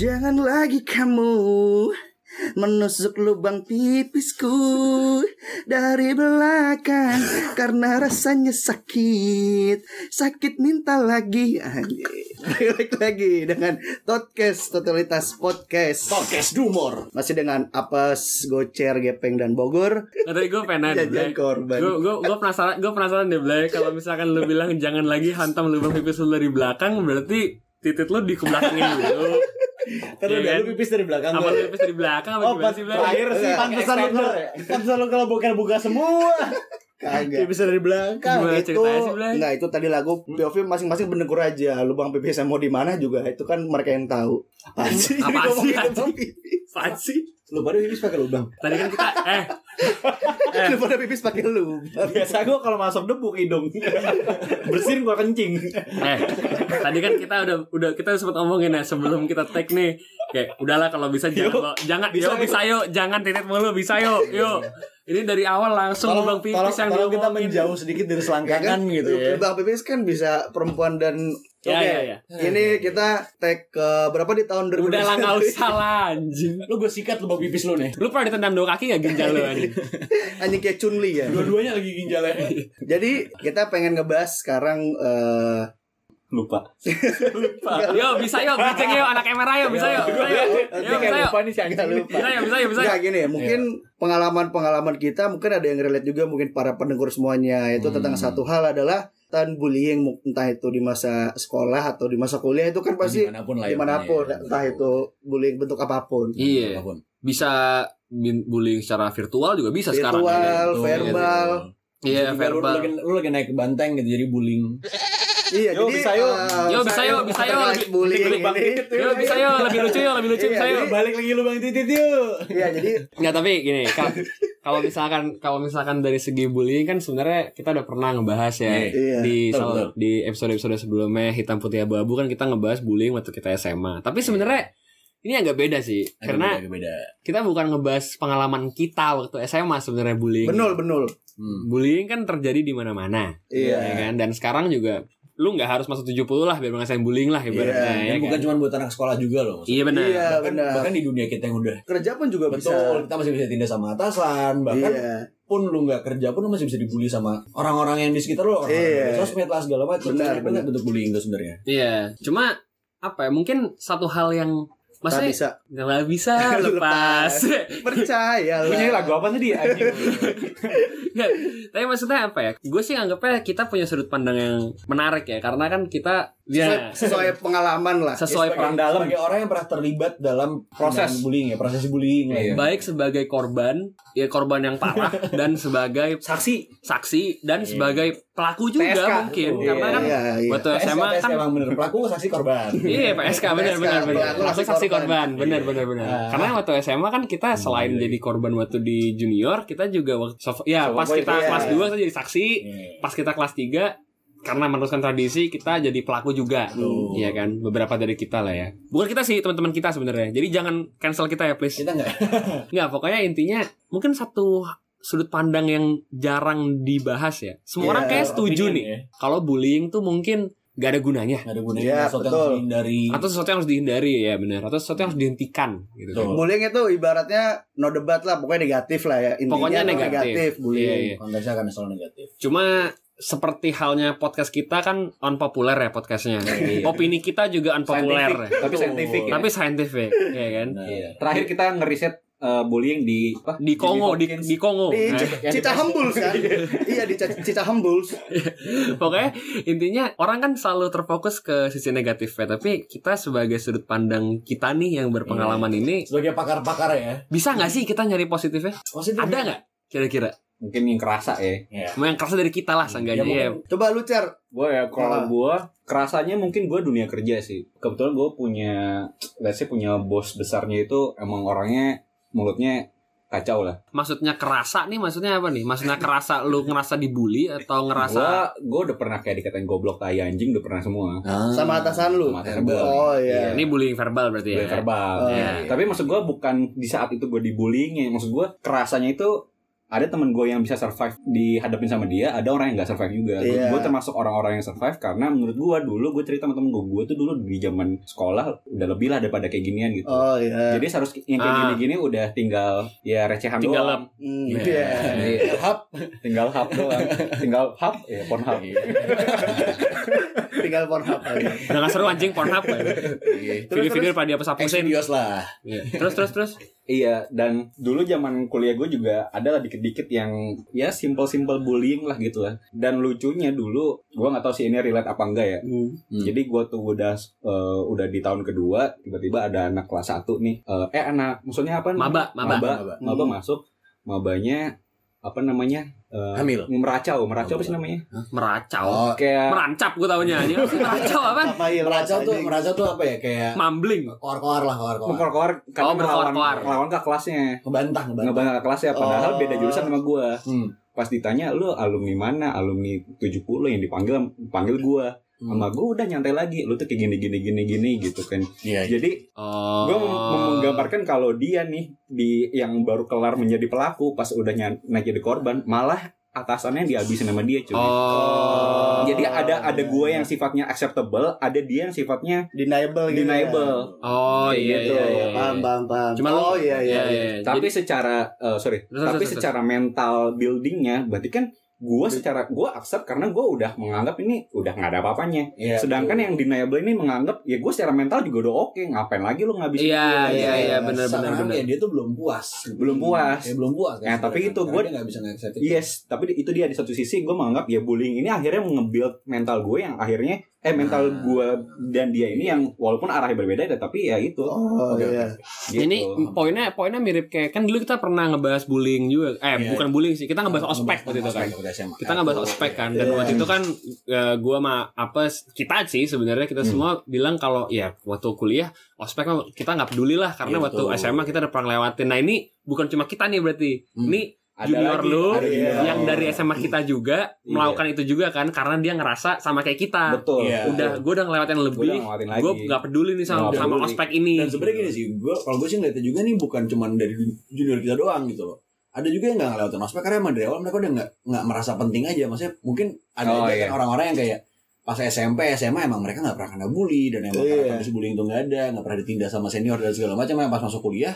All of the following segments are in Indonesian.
Jangan lagi kamu menusuk lubang pipisku dari belakang karena rasanya sakit sakit minta lagi balik lagi dengan podcast totalitas podcast Podcast Dumor. masih dengan apes gocer gepeng dan bogor tadi gue pengen Jajan korban. Gue gue gue penasaran gue penasaran deh Blay kalau misalkan lu bilang jangan lagi hantam lubang pipis lu dari belakang berarti titit lu di kebelakangin dulu. Terus Iya udah kan? lu pipis dari belakang Apa lu pipis dari belakang apa Oh, gimana sih Blay? terakhir sih Enggak. pantesan lu ya? pantesan lu kalau bukan buka semua. kagak Pipis dari belakang. Gimana itu sih enggak itu tadi lagu POV masing-masing menegur aja lubang pipis mau di mana juga itu kan mereka yang tahu apa sih Apaan sih, Apaan sih? Lu pada pipis pakai lubang. Tadi kan kita eh Eh. lu pada pipis pakai lubang Biasa gue kalau masuk debu hidung. Bersihin gua kencing. eh tadi kan kita udah udah kita sempat ngomongin ya sebelum kita tag nih kayak udahlah kalau bisa jangan Yuk, jangan bisa bisa, yuk. bisa yuk jangan titit mulu bisa yuk yuk ini dari awal langsung Tolong, lubang pipis tolong, yang tolong kita menjauh sedikit dari Ya selangkangan gitu ya. Lubang pipis kan bisa perempuan dan Ya, Oke, ya, ya. Ini kita tag ke berapa di tahun 2021? Udah lah nggak usah lah anjing. Lu gue sikat lubang pipis lu nih. Lu pernah ditendang dua kaki gak ginjal lu anjing? Anjing kayak Chunli ya. Dua-duanya lagi ginjalnya. Jadi kita pengen ngebahas sekarang eh Lupa. Yo bisa yo, biceng yo, anak kamera yo, bisa yo, bisa yo. Yo bisa yo. lupa nih si anjing. lupa. Bisa yo, bisa yo, bisa yo. Gini ya, mungkin pengalaman-pengalaman kita mungkin ada yang relate juga mungkin para pendengar semuanya itu Hmm. tentang satu hal adalah tentang bullying entah itu di masa sekolah atau di masa kuliah itu kan pasti di mana pun lah ya. di mana pun entah itu bullying bentuk apa pun Iya, Apa pun. bisa bullying secara virtual juga bisa sekarang. virtual, Betul, verbal, Iya, lu- verbal. Lu, lagi, lu lagi naik banteng gitu jadi bullying. iya Yo, jadi bisa yuk. eh, Yo, bisa yuk, bisa yuk. terkait bullying Lebih ini bangkit, Yo bisa yo, lebih lucu yo, lebih lucu Iya, bisa yo. Balik lagi lubang titit yuk. iya jadi Nggak tapi gini, kalau kalau misalkan kalau misalkan dari segi bullying kan sebenarnya kita udah pernah ngebahas ya Iya, di betul, sal- betul. di episode-episode sebelumnya hitam putih abu-abu kan kita ngebahas bullying waktu kita SMA. Tapi sebenarnya ini agak beda sih karena Agak beda. kita bukan ngebahas pengalaman kita waktu SMA sebenarnya bullying. benul benul Hmm. Bullying kan terjadi di mana-mana. Iya. Ya kan? Dan sekarang juga lu nggak harus masuk 70 lah biar ngerasain bullying lah ibaratnya Iya, ya Dan bukan kan? cuma buat anak sekolah juga loh. maksudnya. Iya benar. Iya. Bahkan, benar. bahkan di dunia kita yang udah kerja pun juga betul, bisa kita masih bisa tindak sama atasan, bahkan iya pun lu nggak kerja pun lu masih bisa dibully sama orang-orang yang di sekitar lu, orang Iya. sosmed lah segala macam. Benar, benar. bentuk bullying itu sebenarnya. Iya, cuma apa ya? Mungkin satu hal yang tak maksudnya bisa nggak bisa lepas. percaya lah Punya lagu apa tadi anjing? Nggak, tapi maksudnya apa ya? Gue sih anggapnya kita punya sudut pandang yang menarik ya, karena kan kita sesuai, ya sesuai pengalaman lah sesuai sebagai, perang dalam. sebagai orang yang pernah terlibat dalam Proses. bullying ya, proses bullying lah ya. Baik sebagai korban, ya korban yang parah dan sebagai Saksi. saksi dan Iya. sebagai pelaku juga PSK. mungkin Iya, karena kan iya, iya. waktu SMA PSK kan emang bener pelaku saksi korban. Iya PSK benar PSK, benar benar. pelaku saksi korban. korban, benar benar benar. Ah. Karena waktu SMA kan kita selain Iya. jadi korban waktu di junior, kita juga waktu ya Soft pas kita iya. kelas 2 kita jadi saksi, Iya. pas kita kelas 3 karena meneruskan tradisi kita jadi pelaku juga. Betul. Iya kan? Beberapa dari kita lah ya. Bukan kita sih, teman-teman kita sebenarnya. Jadi jangan cancel kita ya, please. Kita enggak Nggak, pokoknya intinya mungkin satu sudut pandang yang jarang dibahas ya. Semua Iya, orang kayak setuju opinion nih. ya. Kalau bullying tuh mungkin gak ada gunanya Nggak ada gunanya Iya, sesuatu yang betul. harus dihindari. atau sesuatu yang harus dihindari ya benar atau sesuatu yang harus dihentikan gitu Betul. bullying itu ibaratnya no debat lah pokoknya negatif lah ya intinya Pokoknya tuh negatif. bullying Iya, iya. Konteksnya kan selalu negatif. cuma seperti halnya podcast kita kan unpopuler ya podcastnya. Iya. opini kita juga unpopuler Scientific, tapi scientific ya. tapi scientific ya kan? Nah, Iya. Terakhir kita ngeriset eh, bullying di apa? di Kongo di, di Kongo. Di Nah, Ci- Cita Humbles kan? Iya. Di Ci- Cita Humbles pokoknya intinya orang kan selalu terfokus ke sisi negatifnya tapi kita sebagai sudut pandang kita nih yang berpengalaman ini Sebagai pakar-pakar ya. bisa nggak sih kita nyari positifnya? Positif. ada nggak kira-kira Mungkin yang kerasa ya. Ya. Mau yang kerasa dari kita lah seenggaknya Ya, ya, coba lu cer Gue ya Ah. kalau gue kerasanya mungkin gue dunia kerja sih. Kebetulan gue punya, let's say punya bos besarnya itu emang orangnya mulutnya kacau lah. maksudnya kerasa nih maksudnya apa nih maksudnya kerasa lu ngerasa dibully atau ngerasa Gue gue udah pernah kayak dikatain goblok tai anjing udah pernah semua. sama atasan lu Sama atasan gua. oh iya ini bullying verbal berarti ya Bullying verbal. Oh, iya. Tapi maksud gue bukan di saat itu gue dibullying ya. Maksud gue kerasanya itu ada temen gue yang bisa survive dihadapin sama dia ada orang yang nggak survive juga Iya. gue termasuk orang-orang yang survive karena menurut gue dulu gue cerita sama temen gue gue tuh dulu di zaman sekolah udah lebih lah daripada kayak ginian gitu Oh iya. jadi harus yang kayak Ah. gini-gini udah tinggal ya recehan Tinggal doang Hmm, Iya. iya. Iya. hub tinggal hub doang tinggal hub ya pon hub Tinggal Pornhub aja. Udah gak seru anjing Pornhub ya. Iya. Video-video pada hapus-hapusin. Xvideos lah Iya. Terus terus terus. Iya, dan dulu zaman kuliah gue juga ada lah dikit-dikit yang ya simple-simple bullying lah gitu lah. Dan lucunya dulu, gue nggak tahu sih ini relate apa enggak ya. Hmm. Hmm. Jadi gue tuh udah eh, udah di tahun kedua, tiba-tiba ada anak kelas 1 nih. Eh, eh anak, maksudnya apa? Maba, maba. Maba, Maba. maba Hmm. masuk. Mabanya apa namanya? Eh, Hamil. meracau, meracau apa sih namanya? Meracau. Oh, Kayak Merancap gue taunya. Ini meracau apa? Apa iya meracau tuh meracau tuh apa ya kayak Mambling. koar-koar lah koar-koar mengkor-kor karena Oh, berkoar-koar. ngelawan ke kelasnya. ngebantah ngebantah Ngebantah ke kelasnya padahal Oh. beda jurusan sama gue. hmm. pas ditanya lu alumni mana alumni 70 yang dipanggil panggil gua Hmm. sama gua udah nyantai lagi lu tuh kayak gini gini gini gini gitu kan iya iya. jadi Oh. gua mem- menggambarkan kalau dia nih di yang baru kelar menjadi pelaku pas udah naik jadi korban malah atasannya dihabisin sama dia cuy Oh. jadi ada ada gua yang sifatnya acceptable ada dia yang sifatnya deniable gitu. deniable Oh iya gitu. iya. Ya. iya. Paham, paham, paham. Cuma oh lu- iya iya. iya. tapi Jadi- secara eh, sorry Terus, tapi terus, terus. secara mental buildingnya berarti kan gua secara gua accept karena gua udah menganggap ini udah nggak ada apa-apanya Iya, Sedangkan betul. yang deniable ini menganggap ya gue secara mental juga udah oke, ngapain lagi lu ngabisin Iya, gue? iya, iya, benar, benar, benar. dia tuh belum puas Belum puas. ya, belum puas kan Ya, tapi itu dia nggak bisa nge-accept itu. Yes, tapi itu dia di satu sisi gue menganggap ya bullying ini akhirnya nge-build mental gue yang akhirnya eh mental Ah. gue dan dia ini yang walaupun arahnya berbeda tapi ya itu Oh Oke, iya. gitu. Ini poinnya poinnya mirip kayak kan dulu kita pernah ngebahas bullying juga. Eh Iya. bukan bullying sih, kita ngebahas ospek waktu itu kan. Kita ngebahas ospek kan dan Iya. waktu itu kan eh, gua sama apa kita sih sebenarnya kita Hmm. semua bilang kalau ya waktu kuliah ospek mah kita nggak peduli lah karena Iya, waktu. SMA kita udah pernah lewatin. Nah ini bukan cuma kita nih berarti. Hmm. Ini Ada junior lagi, lu ada junior Iya. yang lu. dari SMA kita juga Iya. melakukan itu juga kan karena dia ngerasa sama kayak kita. betul. Iya. Udah gue udah ngelewatin Gue lebih. Gue nggak peduli nih sama sama peduli. ospek ini. Dan sebenarnya gini sih, gua kalau gue sih ngeliatnya juga nih bukan cuma dari junior kita doang gitu loh. Ada juga yang nggak ngelewatin ospek karena emang dari awal mereka udah nggak nggak merasa penting aja. Maksudnya mungkin ada Oh, iya. kan orang-orang yang kayak pas SMP, SMA emang mereka nggak pernah kena bully dan emang Iya. karena kondisi bullying itu nggak ada, nggak pernah ditindas sama senior dan segala macam. Yang pas masuk kuliah,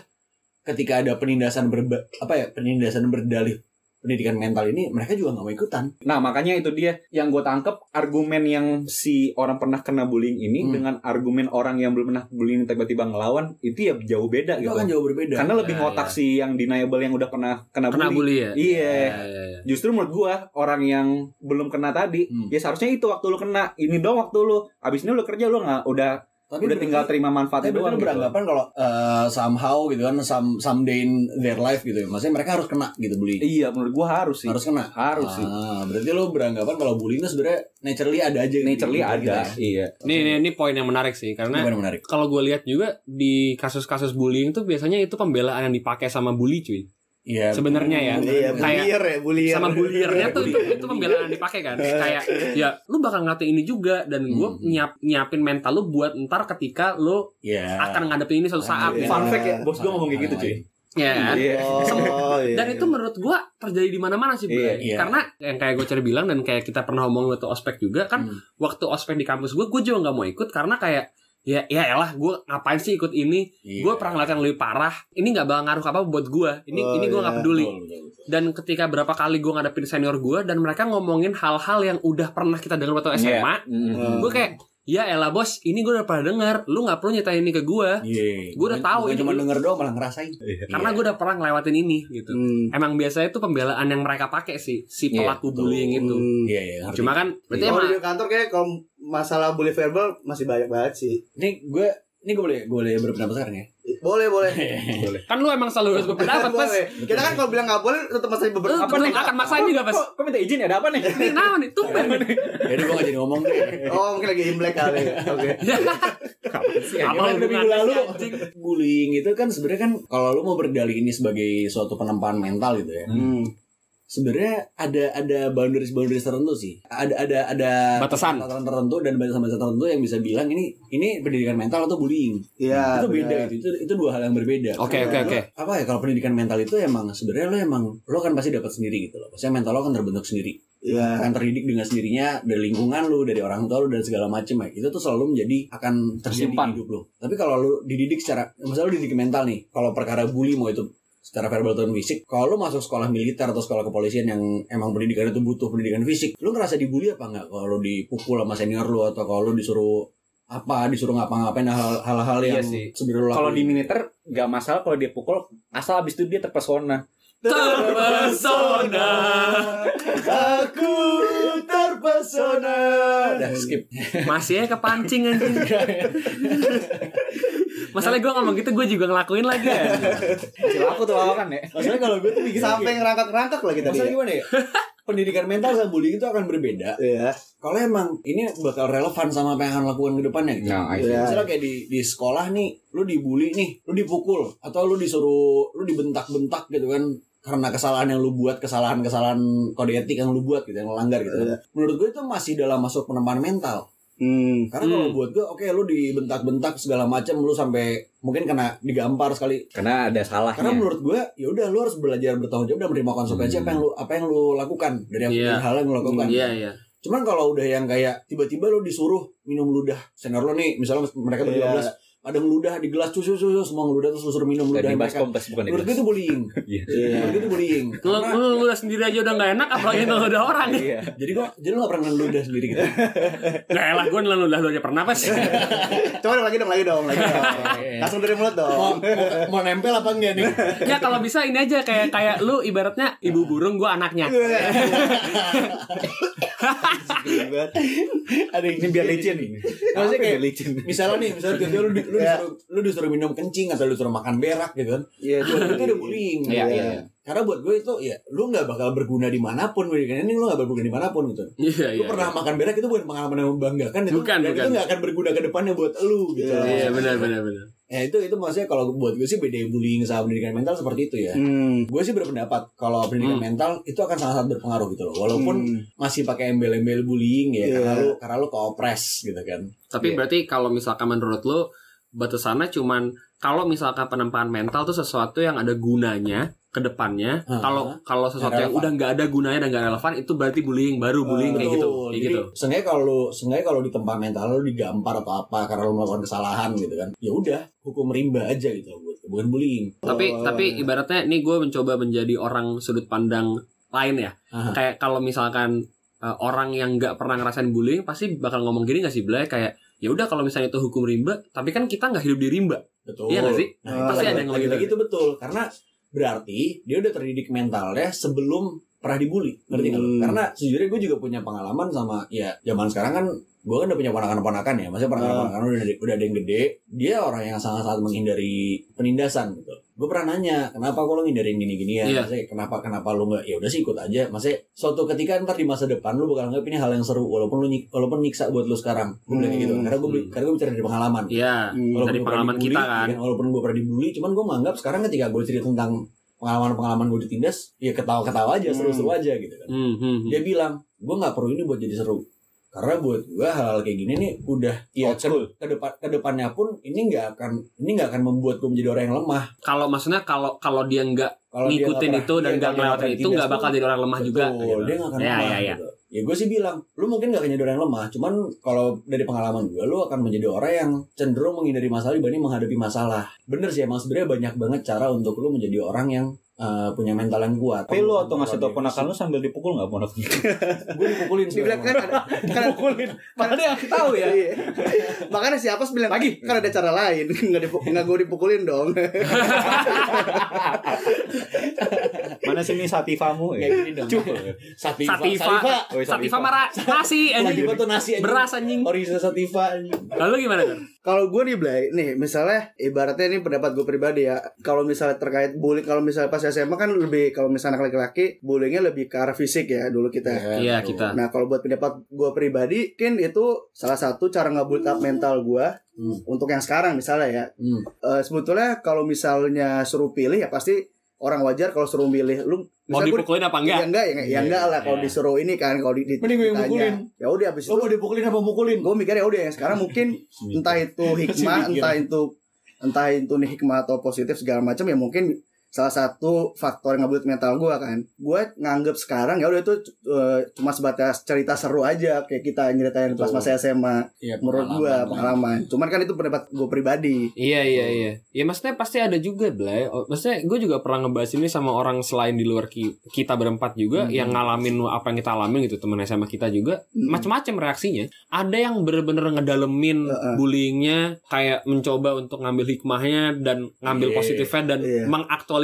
ketika ada penindasan berba, apa ya penindasan berdalih pendidikan mental ini, mereka juga nggak mau ikutan. Nah makanya itu dia yang gue tangkep argumen yang si orang pernah kena bullying ini Hmm. dengan argumen orang yang belum pernah bullying tiba-tiba ngelawan itu ya jauh beda Itu gitu. akan jauh berbeda. Karena lebih Ya, ngotak si yang deniable yang udah pernah kena, Kena bully. bully ya. Iya. Iya, iya, iya. Justru menurut gua orang yang belum kena tadi, Hmm. ya seharusnya itu waktu lu kena, ini dong waktu lu. Abis ini lu kerja lu nggak udah Tapi udah tinggal terima Tapi manfaatnya berarti doang gitu. beranggapan kalau uh, somehow gitu kan some someday in their life gitu ya. Maksudnya mereka harus kena gitu bullying. Iya, menurut gua harus sih. Harus kena. Harus sih. Ah, berarti lu beranggapan kalau bullying itu sebenarnya naturally ada aja gitu. Naturally Gitu, ada. gitu ya. Iya. Ini, ini ini poin yang menarik sih karena menarik? kalau gue lihat juga di kasus-kasus bullying tuh biasanya itu pembelaan yang dipakai sama bully cuy. Iya. Sebenarnya ya. Iya, Kayak- ya, bullier. sama bulliernya tuh itu, itu pembelaan dipakai kan kayak ya lu bakal ngatain ini juga dan gue Hmm. nyiap nyiapin mental lu buat ntar ketika lu Iya. akan ngadepin ini suatu saat Iya. gitu. Fun fact ya, bos gua ngomong kayak gitu, cuy. ya kan? Iya. Oh, iya. dan itu menurut gua terjadi di mana-mana sih Iya, Bray. iya. karena yang kayak gue cari bilang dan kayak kita pernah ngomong waktu ospek juga kan Hmm. waktu ospek di kampus gue gue juga nggak mau ikut karena kayak ya ya elah gue ngapain sih ikut ini Iya. gue pernah ngeliat yang lebih parah ini nggak bakal ngaruh apa buat gue ini Oh, ini gue nggak iya. peduli Betul, betul, betul. dan ketika berapa kali gue ngadepin senior gue dan mereka ngomongin hal-hal yang udah pernah kita dengar waktu SMA Iya. Mm. gue kayak ya elah bos ini gue udah pernah denger lu nggak perlu nyetain ini ke gue Iya. Gua udah tahu bukan ini cuma denger doang malah ngerasain. karena gue udah pernah ngelewatin ini gitu Hmm. emang biasanya itu pembelaan yang mereka pakai sih si Iya, pelaku betul. bullying itu Hmm. Iya, iya. ngerti. cuma kan berarti Kalau emang di kantor kayak kalau masalah bully verbal masih banyak banget sih. ini gue ini gue boleh gue boleh berpendapat sekarang ya. Boleh, boleh. kan lu emang selalu harus berpendapat pas boleh. Kita kan kalau bilang nggak boleh tetap masih beberapa. apa nih akan maksain juga pas Kok, minta izin ya? Ada apa nih? ini kenapa nih tuh Jadi gue gak jadi ngomong deh. Oh, mungkin lagi imlek kali. Oke. apa Gimana dari minggu lalu? sih? Bullying itu kan sebenarnya kan kalau lu mau berdalih ini sebagai suatu penempaan mental gitu ya. Hmm. Sebenarnya ada ada boundaries boundaries tertentu sih. Ada ada ada Batasan. batasan tertentu dan batasan-batasan tertentu yang bisa bilang ini ini pendidikan mental atau bullying. Iya. itu beda itu. itu itu dua hal yang berbeda. Oke, oke, oke. Apa ya kalau pendidikan mental itu emang sebenarnya lo emang lo kan pasti dapat sendiri gitu loh. Maksudnya mental lo kan terbentuk sendiri. Iya. akan terdidik dengan sendirinya dari lingkungan lu, dari orang tua lu dan segala macem ya. Itu tuh selalu menjadi akan Tersimpan. di hidup lu. Tapi kalau lu dididik secara misalnya lu dididik mental nih, kalau perkara bully mau itu secara verbal atau fisik, kalau lu masuk sekolah militer atau sekolah kepolisian yang emang pendidikan itu butuh pendidikan fisik, lu ngerasa dibully apa enggak kalau lu dipukul sama senior lu atau kalau lu disuruh apa disuruh ngapa-ngapain hal- hal-hal Iya yang sih. sebenarnya Kalau di militer nggak masalah kalau dia pukul asal abis itu dia terpesona. Terpesona. Aku terpesona. udah skip. Masih ya kepancing anjing. Masalahnya gue ngomong gitu gue juga ngelakuin lagi ya. Laku tuh lawakan ya. Maksudnya kalau gue tuh mikir Sampai ngerangkak-rangkak lagi tadi. Maksudnya ya. gimana ya? Pendidikan mental sama bullying itu akan berbeda Iya. kalau emang ini bakal relevan sama apa yang akan lakukan ke depannya gitu. Nah, Iya. Misalnya kayak di di sekolah nih, lu dibully nih, lu dipukul atau lu disuruh lu dibentak-bentak gitu kan karena kesalahan yang lu buat, kesalahan-kesalahan kode etik yang lu buat gitu, yang lu langgar gitu. kan. Iya. Menurut gue itu masih dalam masuk penempaan mental. Hmm. Karena kalau Hmm. buat gue, oke lu dibentak-bentak segala macam, lu sampai mungkin kena digampar sekali. Karena ada salahnya. Karena menurut gue, ya udah lu harus belajar bertanggung jawab dan menerima konsekuensi Hmm. apa yang lu apa yang lu lakukan dari apa Iya. hal yang lu lakukan. Iya iya. Cuman kalau udah yang kayak tiba-tiba lo disuruh minum ludah senior lo nih, misalnya mereka berdua Iya. belas ada ngeludah di gelas susu susu semua ngeludah terus suruh minum ludah Dari mereka. baskom pas bukan Menurut gue itu bullying. Iya. Iya. Menurut gue itu bullying. Lu, Karena, lu, lu udah sendiri aja udah gak enak apalagi itu udah orang nih. Iya. jadi kok jadi lo gak pernah ngeludah sendiri gitu. Gak elah gue nelan udah lu aja pernah pas. Coba dong, lagi dong, lagi dong, lagi dong. Langsung dari mulut dong. mau, mau nempel apa enggak nih? Ya kalau bisa ini aja kayak kayak lu ibaratnya ibu burung gue anaknya. ada yang Ini biar licin ini. Maksudnya kayak licin. misalnya nih, misalnya lu, di- lu, Iya. disuruh, lu disuruh minum kencing atau lu disuruh makan berak gitu kan. Iya, itu Buat gue itu udah bullying. Iya, iya. Karena buat gue itu ya lu nggak bakal berguna di mana pun ini lu nggak bakal berguna di mana pun gitu. Iya lu iya. pernah makan berak itu bukan pengalaman yang membanggakan itu Bukan, dan bukan. itu nggak akan berguna ke depannya buat lu gitu Iya benar benar benar. ya itu itu maksudnya kalau buat gue sih beda bullying sama pendidikan mental seperti itu ya Hmm. gue sih berpendapat kalau pendidikan Hmm. mental itu akan sangat berpengaruh gitu loh walaupun Hmm. masih pakai embel-embel bullying ya Iya. karena lu karena lu koopres gitu kan Tapi Iya. berarti kalau misalkan menurut lu batasannya cuman kalau misalkan penempaan mental tuh sesuatu yang ada gunanya ke depannya. Kalau kalau sesuatu yang udah nggak ada gunanya dan nggak relevan itu berarti bullying baru bullying kayak gitu. Kayak Jadi, gitu. Seenggaknya kalau seenggaknya kalau di tempat mental lu digampar atau apa karena lu melakukan kesalahan gitu kan. Ya udah, hukum rimba aja gitu bukan bullying. Tapi Oh, tapi ibaratnya nih gue mencoba menjadi orang sudut pandang lain ya. Aha. Kayak kalau misalkan uh, orang yang nggak pernah ngerasain bullying pasti bakal ngomong gini gak sih Blay kayak ya udah kalau misalnya itu hukum rimba tapi kan kita nggak hidup di rimba Betul. Iya nggak sih? Nah, Pasti ada yang ngomong lagi-lagi gitu. itu betul karena berarti dia udah terdidik mentalnya sebelum pernah dibully ngerti? Hmm. Karena sejujurnya gue juga punya pengalaman sama ya zaman sekarang kan gue kan udah punya ponakan-ponakan ya, maksudnya ponakan-ponakan udah udah ada yang gede, dia orang yang sangat-sangat menghindari penindasan gitu. Gue pernah nanya, kenapa kok lo ngindarin gini-gini ya? Iya. Maksudnya kenapa kenapa lu nggak? Ya udah sih ikut aja. Maksudnya suatu ketika ntar di masa depan lu bakal nganggap ini hal yang seru walaupun lu nyik- walaupun nyiksa buat lu sekarang. Gue bilang kayak gitu. Hmm. Karena gue karena gue bicara dari pengalaman. Iya Hmm. Walaupun dari pengalaman pernah kita dibully, kan ya walaupun gue pernah dibully cuman gue menganggap sekarang ketika gue cerita tentang pengalaman-pengalaman gue ditindas ya ketawa-ketawa aja Hmm. seru-seru aja gitu kan Hmm, hmm, hmm. dia bilang gue nggak perlu ini buat jadi seru karena buat gue hal-hal kayak gini nih udah ya ke, school. ke depan ke depannya pun ini nggak akan ini nggak akan membuat gue menjadi orang yang lemah kalau maksudnya kalau kalau dia nggak kalau dia ngikutin nggak itu dan iya, nggak dia ngelewatin itu nggak bakal jadi orang lemah juga gitu. dia nggak akan Ya, lemah ya, ya. gitu. ya gue sih bilang lu mungkin gak akan jadi orang yang lemah cuman kalau dari pengalaman gue lu akan menjadi orang yang cenderung menghindari masalah dibanding menghadapi masalah bener sih emang sebenarnya banyak banget cara untuk lu menjadi orang yang uh, punya mental yang kuat Tapi lu atau ngasih tau ponakan lu sambil dipukul nggak ponaknya? gue dipukulin Dibilang kan ada kan Dipukulin. Padahal dia ngasih tahu ya. Iya. Makanya si Apos bilang lagi kan ada cara lain, nggak dipu nggak gue dipukulin dong. Mana sini satifamu kayak ya? gini dong Cuk. Sativa Sativa, Oh, Sativa Sativa. marah nasi lagi anjing. foto nasi anjing. Beras anjing. original Sativa anjing. Lalu gimana kan? Kalau gue nih Blay, nih misalnya ibaratnya ini pendapat gue pribadi ya. Kalau misalnya terkait bullying, kalau misalnya pas SMA kan lebih kalau misalnya anak laki-laki bullyingnya lebih ke arah fisik ya dulu kita. Iya, kita. Nah kalau buat pendapat gue pribadi, kan itu salah satu cara nge-build up mental gue Hmm. untuk yang sekarang misalnya ya. Hmm. Eh, sebetulnya kalau misalnya suruh pilih ya pasti orang wajar kalau suruh milih lu Mau dipukulin apa Ya enggak? enggak ya, ya enggak lah kalau Iya. disuruh ini kan kalau di, di Mending gue yang mukulin. Ya udah habis Lo itu mau dipukulin apa mukulin? gue mikir ya udah yang sekarang mungkin entah itu hikmah, entah itu entah itu nih hikmah atau positif segala macam ya mungkin salah satu faktor yang ngebuat mental gue kan gue nganggep sekarang ya udah itu eh, cuma sebatas cerita seru aja kayak kita nyeritain pas masa SMA Iya, menurut gue pengalaman. cuman kan itu pendapat gue pribadi Iya iya iya. Ya maksudnya pasti ada juga Blay. Oh, Maksudnya gue juga pernah ngebahas ini sama orang selain di luar ki- kita berempat juga Hmm. yang ngalamin apa yang kita alamin gitu temen SMA kita juga Hmm. macam-macam reaksinya. Ada yang bener-bener ngedalemin Heeh. bullyingnya kayak mencoba untuk ngambil hikmahnya dan ngambil Iya. positifnya dan Iya.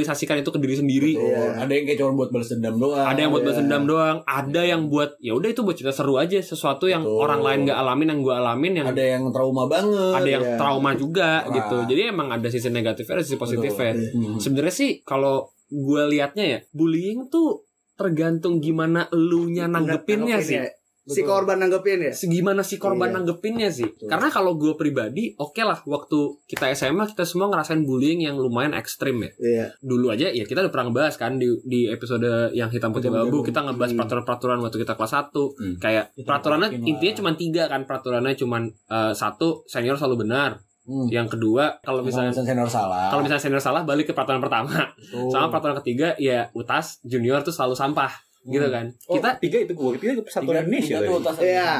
Mengaktualisasikan itu ke diri sendiri. Betul. Iya. Ada yang kayak cuma buat balas dendam doang. Ada yang buat Iya. balas dendam doang, ada yang buat ya udah itu buat cerita seru aja, sesuatu yang Betul. orang lain nggak alamin yang gue alamin yang ada yang trauma banget. ada yang iya. trauma juga Parah. gitu. Jadi emang ada sisi negatifnya, ada sisi positifnya. Betul. Hmm. Sebenarnya sih kalau gue liatnya ya, bullying tuh tergantung gimana elunya nanggepinnya sih. ya. Si korban nanggepin ya Gimana si korban Iya. nanggepinnya sih? Karena kalau gue pribadi, oke lah waktu kita SMA kita semua ngerasain bullying yang lumayan ekstrim ya. iya Dulu aja ya kita udah pernah ngebahas kan di di episode yang hitam putih babu kita ngebahas Hmm. peraturan-peraturan waktu kita kelas 1 Hmm. kayak peraturannya intinya cuma tiga kan peraturannya cuma eh, satu senior selalu benar Hmm. yang kedua kalau misalnya Misalnya senior salah. kalau misalnya senior salah balik ke peraturan pertama Betul. sama peraturan ketiga ya utas junior tuh selalu sampah gitu kan Oh, kita tiga itu gue tiga persatuan Indonesia tiga tuh tas Iya.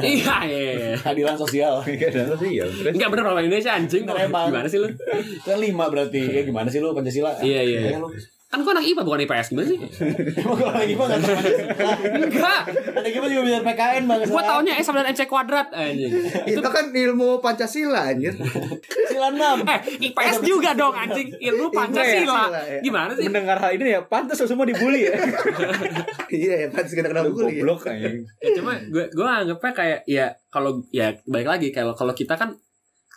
iya iya iya. keadilan sosial. Iya, ya. Terus Enggak bener orang Indonesia anjing. Gimana sih lu? Kan lima berarti. Ya gimana sih lu Pancasila? Iya, iya, iya. Kan gua anak IPA bukan IPS gimana sih? Emang kalau lagi mah nggak tahu. Enggak Ada gimana juga bisa PKN bang. Gua taunya S sama dan MC kuadrat anjing itu kan ilmu pancasila anjir Sila enam. Eh IPS juga dong anjing Ilmu Pancasila ya. Gimana sih? mendengar hal ini ya pantas semua dibully ya. iya ya pantas kita kena bully ya. goblok anjing. Ya, cuma gue gue anggapnya kayak ya kalau ya baik lagi kalau kalau kita kan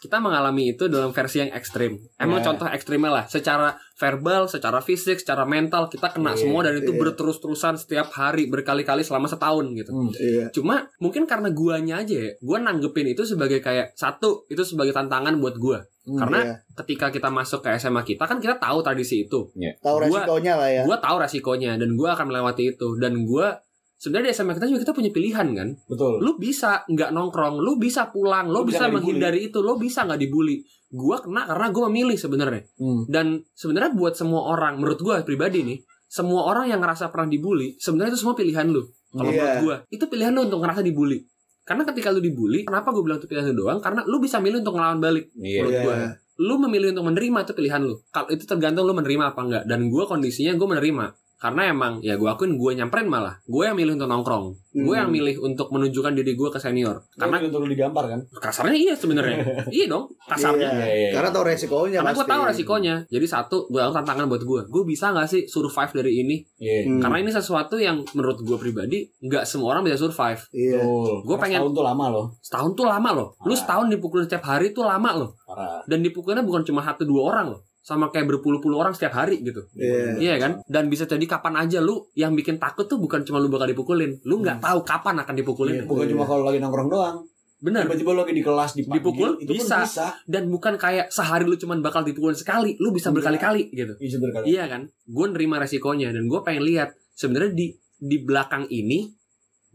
kita mengalami itu dalam versi yang ekstrim. Emang Ya. contoh ekstrimnya lah, secara verbal, secara fisik, secara mental kita kena Iya, semua dan itu iya. berterus-terusan setiap hari berkali-kali selama setahun gitu. Hmm. iya Cuma mungkin karena guanya aja ya, gua nanggepin itu sebagai kayak satu itu sebagai tantangan buat gua. Hmm, Karena iya. ketika kita masuk ke SMA kita kan kita tahu tradisi itu. tahu Gua- resikonya lah ya Gua tahu resikonya dan gua akan melewati itu dan gua sebenarnya di SMA kita juga kita punya pilihan kan Betul. lu bisa nggak nongkrong, lu bisa pulang, lu, Lu bisa bisa, menghindari itu, lu bisa nggak dibully. Gua kena karena gua memilih sebenarnya. Hmm. Dan sebenarnya buat semua orang, menurut gua pribadi nih, semua orang yang ngerasa pernah dibully, sebenarnya itu semua pilihan lu. Kalau Iya. menurut gua, itu pilihan lu untuk ngerasa dibully. Karena ketika lu dibully, kenapa gue bilang itu pilihan lu doang? Karena lu bisa milih untuk ngelawan balik. Iya. Menurut gua. Lu memilih untuk menerima itu pilihan lu. Kalau itu tergantung lu menerima apa enggak. Dan gua kondisinya gue menerima. Karena emang ya gue akuin gue nyamperin malah. Gue yang milih untuk nongkrong. Gue Hmm. yang milih untuk menunjukkan diri gue ke senior. Karena Karena untuk lu digampar kan. kasarnya iya sebenarnya iya dong kasarnya Iya. Iya, iya. karena tahu resikonya karena gue tahu resikonya jadi satu gue tahu tantangan buat gue gue bisa nggak sih survive dari ini Iya. Hmm. karena ini sesuatu yang menurut gue pribadi nggak semua orang bisa survive iya Betul. Gua Karena pengen- Setahun tuh lama loh. setahun tuh lama loh lu Ah. setahun dipukulin setiap hari tuh lama loh Parah. dan dipukulnya bukan cuma satu dua orang loh sama kayak berpuluh-puluh orang setiap hari gitu Iya. Iya kan? Dan bisa jadi kapan aja lu yang bikin takut tuh bukan cuma lu bakal dipukulin. Lu nggak tahu kapan akan dipukulin. Iya, bukan cuma kalau lagi nongkrong doang. Bener. Tiba-tiba lu lagi di kelas dipanggil, Dipukul, itu pun bisa. bisa. Dan bukan kayak sehari lu cuman bakal dipukulin sekali. Lu bisa Iya. berkali-kali gitu. Bisa berkali. Iya kan? Gue nerima resikonya dan gue pengen lihat sebenarnya di di belakang ini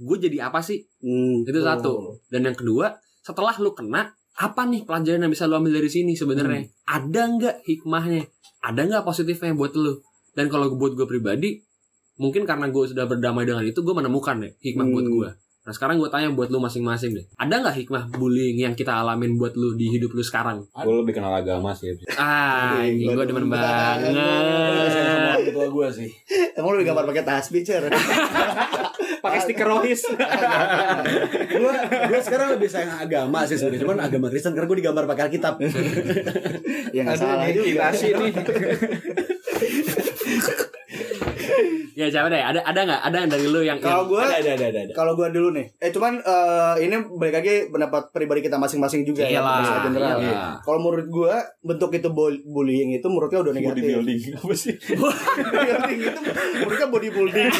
gue jadi apa sih? Hmm. Itu satu. Dan yang kedua, setelah lu kena, apa nih pelajaran yang bisa lu ambil dari sini sebenarnya? Ada nggak hikmahnya? Ada nggak positifnya buat lu? Dan kalau buat gue pribadi, mungkin karena gue sudah berdamai dengan itu, gue menemukan deh hikmah Hmm. buat gue. Nah sekarang gue tanya buat lu masing-masing deh, ada nggak hikmah bullying yang kita alamin buat lu di hidup lu sekarang? Gue lebih kenal agama sih. Ah, Aduh, gue demen banget. Gue gue sih. emang lu gambar pakai tasbih cer Pakai stiker rohis. gue gue sekarang lebih sayang agama sih sebenarnya. Cuman agama Kristen karena gue digambar pakai Alkitab. ya nggak salah juga sih nih. Ya coba deh, ada ada nggak? Ada yang dari lu yang, kalau gue ada, ada, ada, ada, ada. kalau gue dulu nih eh cuman eh, ini balik lagi pendapat pribadi kita masing-masing juga ya secara general kalau menurut gue bentuk itu bul- bullying itu menurutnya udah negatif Bodybuilding apa sih? bodybuilding itu menurutnya bodybuilding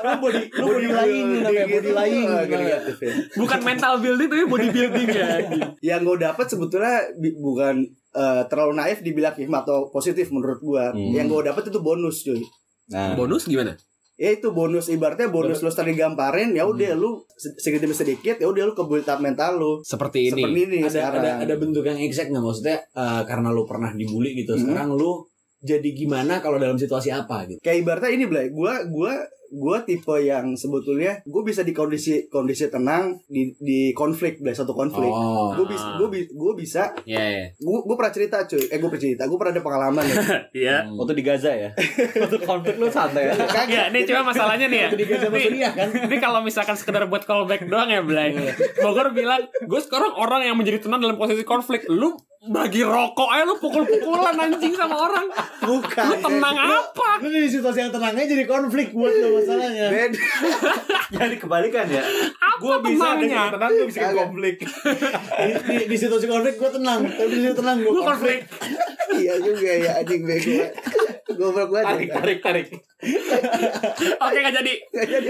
Lu body, lu body lying namanya body lying. Ah, negatif ya bukan mental building tapi bodybuilding ya. yang gue dapat sebetulnya bukan eh, terlalu naif dibilang hikmah atau positif menurut gue Hmm. yang gue dapat itu bonus cuy Nah, Bonus gimana? ya itu bonus ibaratnya bonus lu sering digamparin ya udah lu se- sedikit demi sedikit ya udah lu ke build up mental lu Seperti ini. seperti ini ada, sekarang ada ada bentuk yang exact nggak maksudnya eh, karena lu pernah dibully gitu Hmm. sekarang lu jadi gimana kalau dalam situasi apa gitu kayak ibaratnya ini Blay gua gua gua tipe yang sebetulnya gue bisa di kondisi kondisi tenang di di konflik Blay satu konflik oh gue bisa gue gue bisa Iya, iya. gue gue pernah cerita cuy eh gue pernah cerita gue pernah ada pengalaman ya Iya. Hmm. waktu di Gaza ya. waktu konflik lu santai ya. Ya, ini cuma masalahnya nih ya. Jadi Gaza sama Ini- Suriah kan Ini kalau misalkan sekedar buat callback doang ya, Blay. Bogor bilang, gue sekarang orang yang menjadi tenang dalam posisi konflik. Lu bagi rokok aja lu pukul-pukulan anjing sama orang. bukan Lu tenang apa? lu di situasi yang tenangnya jadi konflik buat lo masalahnya Beda. Jadi kebalikan ya. Apa Gue bisa tenangnya? dengan tenang gue bisa konflik. di, di, di situasi konflik gue tenang tapi di situasi tenang gue Lu konflik konflik. iya juga ya anjing bego goblok banget Tarik, tarik, tarik. Oke, gak jadi.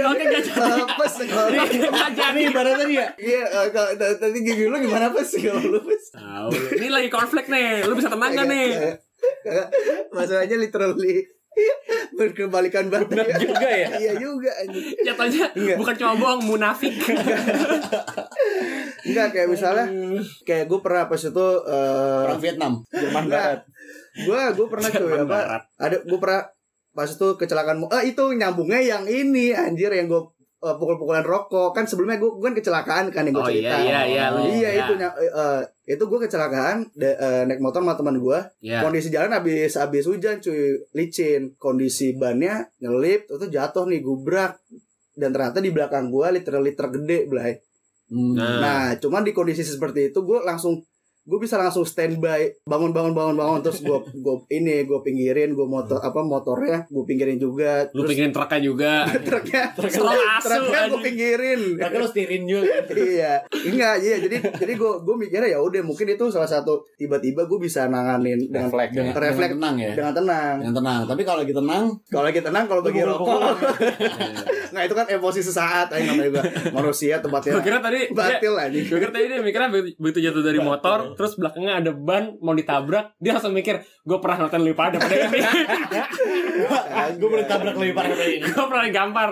Oke, gak jadi. apa sih kalau Gak jadi. ibaratnya dia Iya, eh, kalau tadi gigi lu gimana apa sih kalau lu pas? Tahu. Ini lagi konflik nih. Lu bisa tenang gak nih? Masalahnya literally berkebalikan banget. Benar juga ya. Iya juga. Jatuhnya Enggak. bukan cuma bohong, munafik. Enggak kayak misalnya kayak gue pernah pas itu eh orang Vietnam Jerman enggak. Barat. Gue gue pernah cuy apa? Barat. Ada gue pernah pas itu kecelakaan eh itu nyambungnya yang ini anjir yang gue eh, pukul-pukulan rokok kan sebelumnya gue kan kecelakaan kan yang gue Oh cerita. iya, iya, iya. Iya ya. itu eh, itu gue kecelakaan de- eh, naik motor sama teman gue Ya. kondisi jalan habis habis hujan cuy licin kondisi bannya nyelip itu jatuh nih gubrak dan ternyata di belakang gua literally tergede belai Hmm. Nah. nah cuman di kondisi seperti itu gue langsung gue bisa langsung standby bangun bangun bangun bangun terus gue gue ini gue pinggirin gue motor apa motornya gue pinggirin juga Lu terus pikirin truknya juga. truknya asu, truknya gue pinggirin. Tapi lo setirin juga. Iya. Enggak iya jadi jadi gue gue mikirnya ya udah mungkin itu salah satu tiba-tiba gue bisa nanganin dengan Refleks ya. dengan, Refleks. dengan tenang ya. dengan tenang. Dengan tenang. Tapi kalau lagi tenang kalau lagi tenang kalau bagi rokok. nggak itu kan emosi sesaat aja namanya juga manusia tempatnya Gue kira tadi batil aja gue kira tadi dia mikirnya begitu jatuh dari motor, terus belakangnya ada ban mau ditabrak, dia langsung mikir, gue pernah nonton lebih pada pada ini. gue boleh tabrak lebih parah dari ini gue pernah gampar.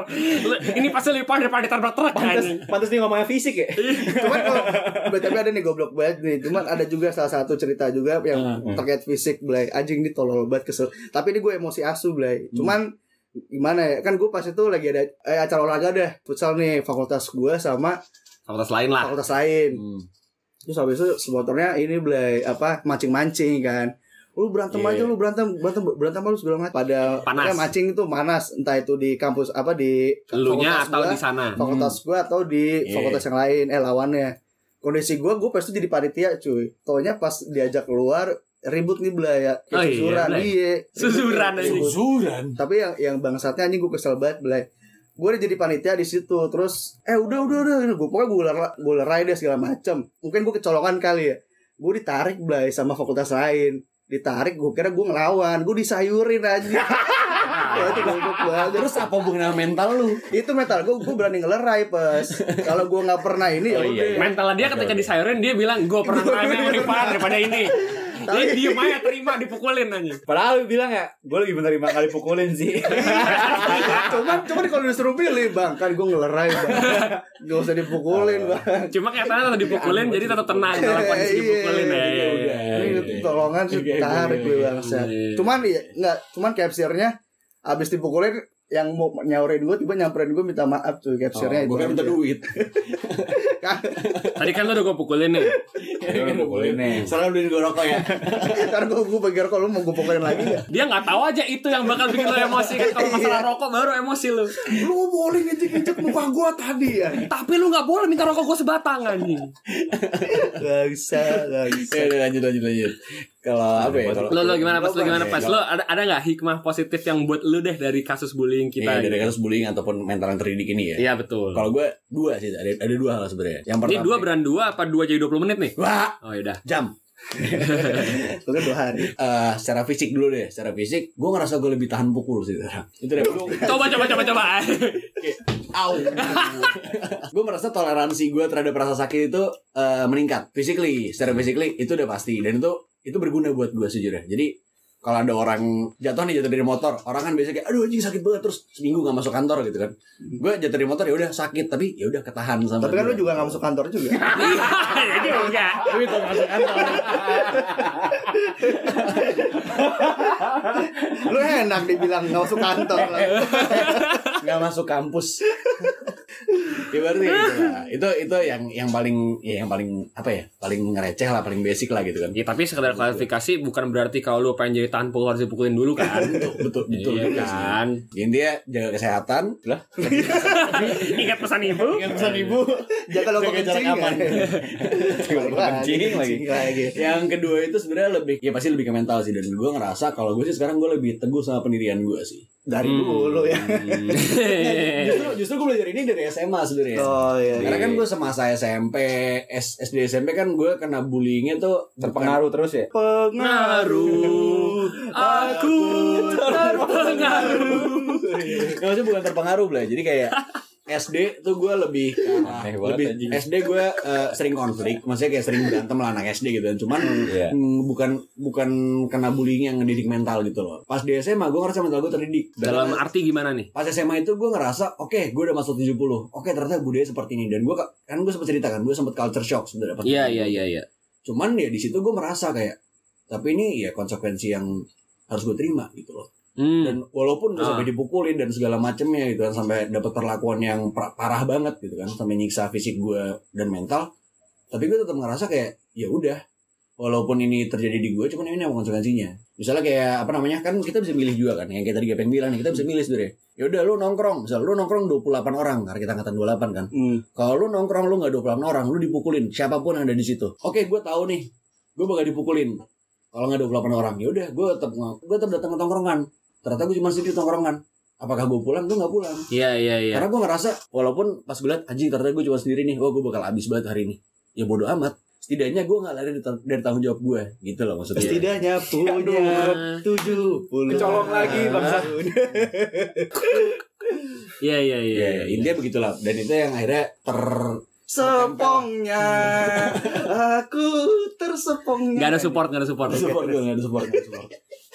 Ini pasti lebih pada daripada ditabrak truk Pantes, anjing. pantes dia ngomongnya fisik ya. cuman kalau tapi ada nih goblok banget nih cuman ada juga salah satu cerita juga yang Hmm. terkait fisik Blay anjing ini tolol banget kesel tapi ini gue emosi asu Blay cuman gimana ya kan gue pas itu lagi ada eh, acara olahraga deh futsal nih fakultas gue sama Fakultas lain lah. fakultas lain Hmm. Terus habis itu supporternya ini Blay apa mancing-mancing kan. Lu berantem Iya. aja lu berantem berantem berantem apa lu segala macam. Pada Panas. pokoknya mancing itu panas. Entah itu di kampus apa di fakultas atau gua, di sana. fakultas gua atau di Iya. fakultas yang lain. Eh lawannya. Kondisi gua gua pas itu jadi panitia cuy. Taunya pas diajak keluar ribut nih belaya Oh iya, susuran. Iya. Susuran anjing. Susuran? Tapi yang yang bangsatnya anjing gue kesel banget belai gue udah jadi panitia di situ terus eh udah udah udah gue pokoknya gue lerai, gue lerai deh segala macem. Mungkin gue kecolongan kali ya. Gue ditarik belai sama fakultas lain. Ditarik gue kira gue ngelawan. Gue disayurin aja Wah, itu goblok banget. Terus apa hubungan sama mental lu? itu metal gue gue berani ngelerai pas kalau gue nggak pernah ini ya Oh, udah. iya, Mental dia ketika disayurin dia bilang gue pernah ngalamin yang lebih parah daripada ini. Dia diem aja terima dipukulin anjing. Padahal lu bilang ya, gue lebih bener lima kali pukulin sih. cuman cuman kalau disuruh pilih bang kan gue ngelerai bang gak usah dipukulin bang Cuma kelihatannya tetap dipukulin jadi tetap tenang dalam kondisi Iya, dipukulin ya. iya, iya, iya. Ini tolongan sih tarik gue. Iya. Cuman ya enggak, cuman capture-nya abis dipukulin yang mau nyaurin gue tiba nyamperin gue minta maaf tuh capture-nya gue kan minta duit. Tadi kan lu udah gue pukulin nih. pukulin nih. Soalnya udah gue rokok ya. Ntar gue gue pikir kalau lu mau gue pukulin lagi gak? Dia nggak tahu aja itu yang bakal bikin lo emosi kan kalau masalah rokok baru emosi lu. Lu boleh ngecek-ngecek muka gue tadi ya. Tapi lu nggak boleh minta rokok gue sebatang anjing. Gak bisa, gak bisa. Ya udah lanjut lanjut lanjut. Kalau apa ya? Kalau Lo lo gimana pas lo gimana pas lo ada ada nggak hikmah positif yang buat lu deh dari kasus bullying kita? Iya, dari kasus bullying ataupun mental yang terdidik ini ya. Iya betul. Kalau gue dua sih, ada ada dua hal sebenarnya. Yang Ini pertama. dua beran dua apa dua jadi 20 menit nih? Wah, Oh yaudah. jam. Itu kan dua hari. Eh, secara fisik dulu deh, secara fisik, gue ngerasa gue lebih tahan pukul sih. Itu deh. Coba coba coba coba. Au. gue merasa toleransi gue terhadap rasa sakit itu eh, meningkat. Physically, secara physically itu udah pasti dan itu itu berguna buat gue sejujurnya. Jadi kalau ada orang jatuh nih jatuh dari motor orang kan biasanya kayak aduh anjing sakit banget. Terus seminggu nggak masuk kantor gitu kan. Gue jatuh dari motor ya udah sakit. Tapi ya udah ketahan sama Tapi kan lu juga gak masuk kantor juga. ya juga Tapi kalau masuk kantor. Lu enak dibilang gak masuk kantor lah. nggak masuk kampus. Ya berarti gitu lah. itu itu yang yang paling ya yang paling apa ya paling receh lah paling basic lah gitu kan. Ya tapi sekedar klarifikasi bukan berarti kalau lu pengen jadi tahan pukul harus dipukulin dulu kan. betul betul Iya sih. kan. Ya, intinya jaga kesehatan lah Ingat pesan ibu. yang pesan ibu Jaga lo Jaga jarak kencing aman. Jaga lo kencing lagi. lagi. yang kedua itu sebenarnya lebih ya pasti lebih ke mental sih dan gue ngerasa kalau gue sih sekarang gue lebih teguh sama pendirian gue sih Dari Hmm. dulu ya. justru justru gue belajar ini dari SMA sebenarnya Oh iya. karena kan gue semasa SMP S- SD SMP kan gue kena bullyingnya tuh Terpengaruh terus ya. Pengaruh aku terpengaruh. Nggak maksudnya bukan terpengaruh lah jadi kayak SD tuh gue lebih banget, lebih anjing. SD gue eh, sering konflik maksudnya kayak sering berantem lah anak SD gitu kan cuman Iya. mm, bukan bukan kena bullying yang ngedidik mental gitu loh pas di SMA gue ngerasa mental gue terdidik Dalam arti gimana nih? pas SMA itu gue ngerasa oke gue udah masuk 70 oke ternyata budaya seperti ini dan gue kan gue sempat cerita kan gue sempat culture shock sebenarnya Iya iya iya iya. cuman ya di situ gue merasa kayak tapi ini ya konsekuensi yang harus gue terima gitu loh Hmm. dan walaupun Ah. sampai dipukulin dan segala macemnya gitu kan sampai dapat perlakuan yang parah banget gitu kan sampai nyiksa fisik gue dan mental tapi gue tetap ngerasa kayak ya udah walaupun ini terjadi di gue cuman ini apa konsekuensinya misalnya kayak apa namanya kan kita bisa milih juga kan yang kayak tadi Gepeng bilang nih kita bisa milih sebenarnya ya udah lu nongkrong misal lu nongkrong 28 orang karena kita angkatan 28 kan Hmm. kalau lu nongkrong lu nggak 28 orang lu dipukulin siapa pun yang ada di situ oke gue tahu nih gue bakal dipukulin kalau nggak 28 orang ya udah gue tetap gue tetap datang ke tongkrongan ternyata gue cuma sendiri di tongkrongan apakah gue pulang gue nggak pulang Iya iya iya. karena gue ngerasa walaupun pas gue liat anjing ternyata gue cuma sendiri nih wah gue bakal habis banget hari ini ya bodoh amat setidaknya gue nggak lari dari, dari tanggung jawab gue gitu loh maksudnya Setidaknya punya tujuh puluh. Kecolong lagi, bangsa. Iya iya iya. ya intinya begitulah dan itu yang akhirnya ter Sepongnya aku tersepongnya. Gak ada support, gak ada support. nggak ada support nggak ada support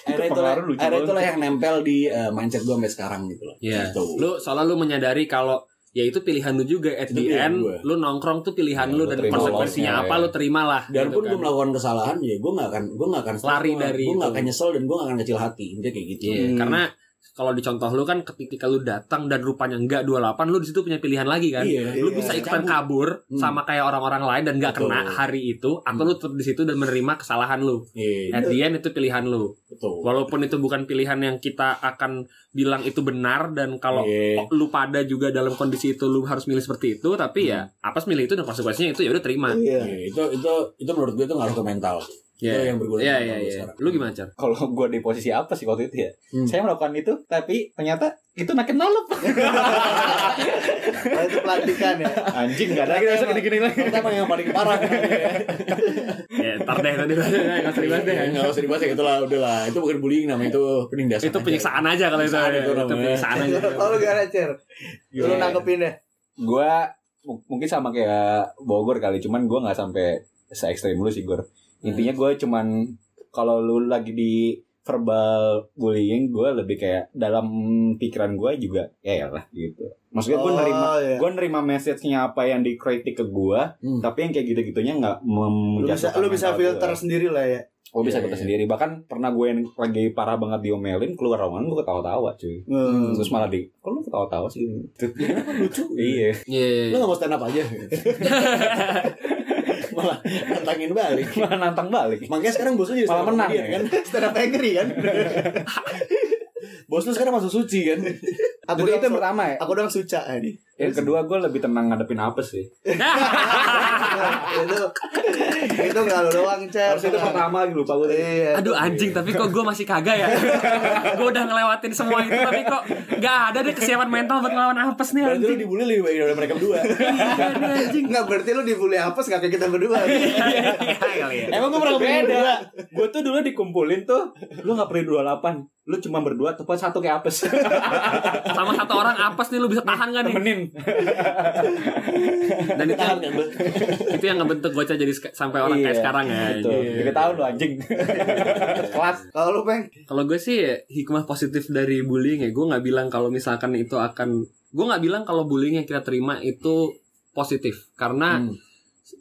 akhirnya itulah, pengaruh lucu akhirnya banget. itulah yang nempel di uh, mindset gue sampai sekarang gitu loh Iya. Gitu. Lu soalnya lu menyadari kalau ya itu pilihan lu juga at Itu the end gue. lu nongkrong tuh pilihan Ya, lu dan terima konsekuensinya apa ya. lu terimalah dan gitu pun kan. gue melakukan kesalahan ya gue nggak akan gue nggak akan Lari dari gue nggak itu. akan nyesel dan gue nggak akan kecil hati intinya kayak gitu Iya, Hmm. karena kalau di contoh lu kan ketika lu datang dan rupanya enggak 28 lu di situ punya pilihan lagi kan. Iya, lu iya. bisa ikutan Cabut. kabur Hmm. sama kayak orang-orang lain dan enggak kena hari itu atau lu tetap di situ dan menerima kesalahan lu. Iya, At the end itu pilihan lu. betul Walaupun itu bukan pilihan yang kita akan bilang itu benar dan kalau Iya. lu pada juga dalam kondisi itu lu harus milih seperti itu tapi ya apa milih itu dan konsekuensinya itu ya udah terima. Iya. Iya, itu itu itu menurut gue itu ngaruh ke mental Iya. itu yang berguna Iya iya mental gue iya. sekarang. Lu gimana, Car? Kalau gue di posisi apa sih waktu itu ya? Hmm. Saya melakukan itu, tapi ternyata itu makin nolop. Oh, itu pelantikan ya. Anjing gak ada kita bisa gini-gini lagi. Ternyata emang yang paling parah kan ya. Ya, ntar deh tadi enggak usah dibahas deh. Nggak usah dibahas ya itulah udahlah itu bukan bullying namanya itu penindasan Itu penyiksaan aja kalau itu. Itu penyiksaan aja. Kalau gak ada cer. Lu nangkepin deh. Gue mungkin sama kayak Bogor kali, cuman gue nggak sampai se ekstrim lu sih Gor. Intinya gue cuman kalau lu lagi di verbal bullying gue lebih kayak dalam pikiran gue juga ya lah gitu maksudnya gue Oh, nerima iya. gue nerima message-nya apa yang dikritik ke gue Hmm. tapi yang kayak gitu-gitunya nggak Lu bisa lu bisa filter gua. sendiri lah ya. Oh bisa Iya, kita iya. sendiri bahkan pernah gue yang lagi parah banget diomelin keluar ruangan gue ketawa-tawa cuy Hmm. terus malah di kok lu ketawa-tawa sih lucu iya Iya. lu nggak mau stand up aja malah nantangin balik malah nantang balik makanya sekarang bos lu jadi Malah menang, ya? kan Stand up angry kan. bos lu sekarang masuk suci kan Aku Jadi itu yang pertama ya? aku doang suca ini. yang kedua gue lebih tenang ngadepin apes sih? Itu itu enggak lu doang cer. harus itu pertama lagi lupa gue Iya. Aduh anjing tapi kok gue masih kagak ya? Gue udah ngelewatin semua itu Tapi kok Gak ada deh kesiapan mental Buat ngelawan apes nih berarti lu anjing. dibully lebih baik dari mereka berdua. Iya nih anjing. Enggak berarti lu dibully apes enggak kayak kita berdua. Iya ya. Emang gue pernah beda. berdua gue tuh dulu dikumpulin tuh lu nggak perlu 28 lu cuma berdua tepat satu kayak apes Sama satu orang apes nih Lu bisa tahan gak nih temenin Dan itu Tahan lu? itu yang ngebentuk bocah jadi sampai orang kayak Iya, sekarang ya. Iya. Tiga tahun lu anjing. Kelas. Kalau lu peng, Kalau gue sih ya, hikmah positif dari bullying ya, gue nggak bilang kalau misalkan itu akan, gue nggak bilang kalau bullying yang kita terima itu positif, karena Hmm.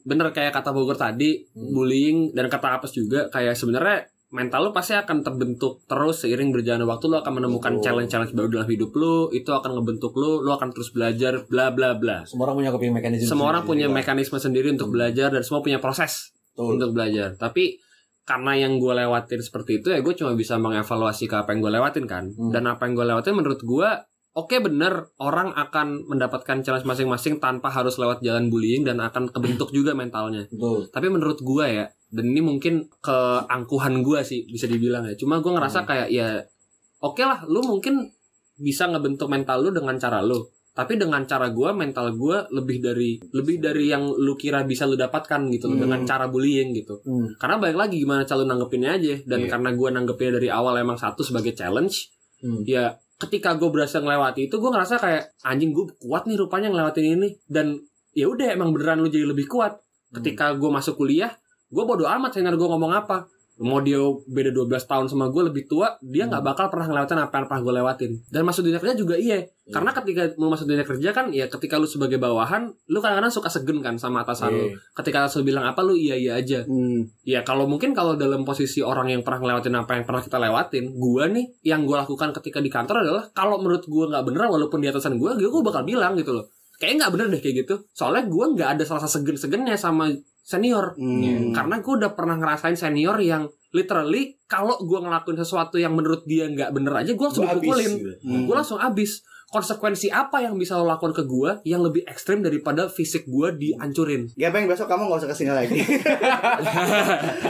bener kayak kata Bogor tadi, Hmm. bullying dan kata apes juga kayak sebenarnya mental lu pasti akan terbentuk terus seiring berjalannya waktu lu akan menemukan challenge-challenge baru dalam hidup lu, itu akan ngebentuk lu, lu akan terus belajar, bla bla bla. Semua orang punya mekanisme. Semua orang punya sendiri. mekanisme sendiri untuk Hmm. belajar dan semua punya proses Betul. untuk belajar. Tapi karena yang gue lewatin seperti itu ya gue cuma bisa mengevaluasi ke apa yang gue lewatin kan. Hmm. Dan apa yang gue lewatin menurut gue oke bener orang akan mendapatkan challenge masing-masing tanpa harus lewat jalan bullying dan akan kebentuk juga mentalnya. Betul. Tapi menurut gue ya dan ini mungkin keangkuhan gue sih bisa dibilang ya. Cuma gue ngerasa Hmm. kayak ya oke lah lu mungkin bisa ngebentuk mental lu dengan cara lu. Tapi dengan cara gue mental gue lebih dari lebih dari yang lu kira bisa lu dapatkan gitu Hmm. dengan cara bullying gitu. Hmm. Karena balik lagi gimana cara lu nanggepinnya aja dan Iya. karena gue nanggepinnya dari awal emang satu sebagai challenge Hmm. ya ketika gue berhasil ngelewati itu gue ngerasa kayak anjing gue kuat nih rupanya ngelewatin ini dan ya udah emang beneran lu jadi lebih kuat ketika gue masuk kuliah gue bodo amat senior gue ngomong apa. Mau dia beda 12 tahun sama gue lebih tua dia nggak bakal pernah ngelewatin apa yang pernah gue lewatin. Dan masuk dunia kerja juga iya. Karena ketika lu masuk dunia kerja kan ya ketika lu sebagai bawahan lu kadang-kadang suka segen kan sama atasan lu. Iya. ketika atasan lu bilang apa lu iya iya aja. Hmm, Ya kalau mungkin kalau dalam posisi orang yang pernah ngelewatin apa yang pernah kita lewatin, gua nih yang gua lakukan ketika di kantor adalah kalau menurut gua nggak bener walaupun di atasan gua gua bakal bilang gitu loh. Kayaknya nggak bener deh kayak gitu. Soalnya gua nggak ada serasa segen-segennya sama senior. hmm. Karena gua udah pernah ngerasain senior yang literally kalau gua ngelakuin sesuatu yang menurut dia nggak bener aja, gua langsung dipukulin. gitu. Hmm. Gue langsung abis. Konsekuensi apa yang bisa lo lakukan ke gua yang lebih ekstrim daripada fisik gua dihancurin? Ya peng besok kamu gak usah ke sini lagi.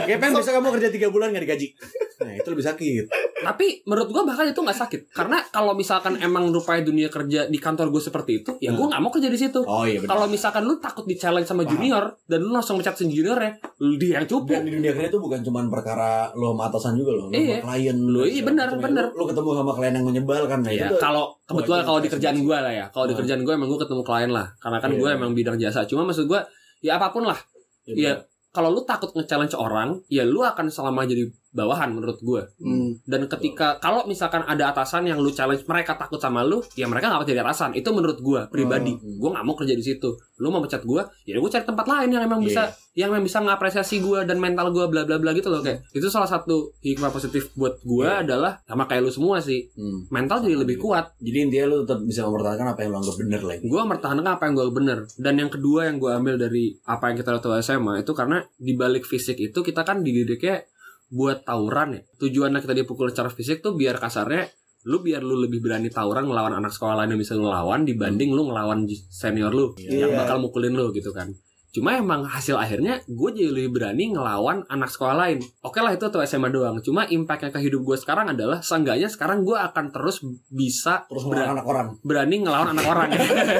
Kayak pengen bisa kamu kerja 3 bulan gak digaji. Nah, itu lebih sakit. Tapi menurut gua bahkan itu nggak sakit karena kalau misalkan emang rupanya dunia kerja di kantor gue seperti itu, ya gue nggak mau kerja di situ. Oh iya benar. Kalau misalkan lu takut di challenge sama Paham. junior dan lu langsung mecat si juniornya, lu dia yang cupu. Dan di dunia kerja itu bukan cuma perkara lo sama atasan juga loh, lo Iya. sama klien. Lo, iya, benar, ya. benar. Lo, lo ketemu sama klien yang menyebalkan nah Ya, tuh- kalau kebetulan itu kalau di prestasi. kerjaan gue lah ya, kalau di Hmm. kerjaan gue emang gue ketemu klien lah, karena kan Iya. gue emang bidang jasa. Cuma maksud gue, ya apa pun lah, Iya. ya kalau lu takut nge-challenge orang, ya lu akan selama jadi bawahan menurut gue. Hmm. Dan ketika kalau misalkan ada atasan yang lu challenge mereka takut sama lu, ya mereka nggak jadi atasan. Itu menurut gua pribadi. Hmm. Gua nggak mau kerja di situ. Lu mau pecat gua, ya gua cari tempat lain yang emang bisa yang emang bisa ngapresiasi gua dan mental gua bla bla bla gitu loh kayak. Itu salah satu hikmah positif buat gua adalah sama kayak lu semua sih. Hmm. Mental jadi lebih kuat. Jadi intinya lo tetap bisa mempertahankan apa yang lo anggap bener lagi. Gua mempertahankan apa yang gua bener. Dan yang kedua yang gua ambil dari apa yang kita lihat SMA itu karena di balik fisik itu kita kan dididiknya buat tawuran ya. Tujuannya kita dipukul secara fisik tuh biar kasarnya lu biar lu lebih berani tawuran ngelawan anak sekolah lain yang bisa lu lawan dibanding lu ngelawan senior lu yang Iya. bakal mukulin lu gitu kan. Cuma emang hasil akhirnya gue jadi lebih berani ngelawan anak sekolah lain. Oke lah itu tuh SMA doang. Cuma impactnya ke hidup gue sekarang adalah seenggaknya sekarang gue akan terus bisa Terus berani, anak orang. berani ngelawan anak orang.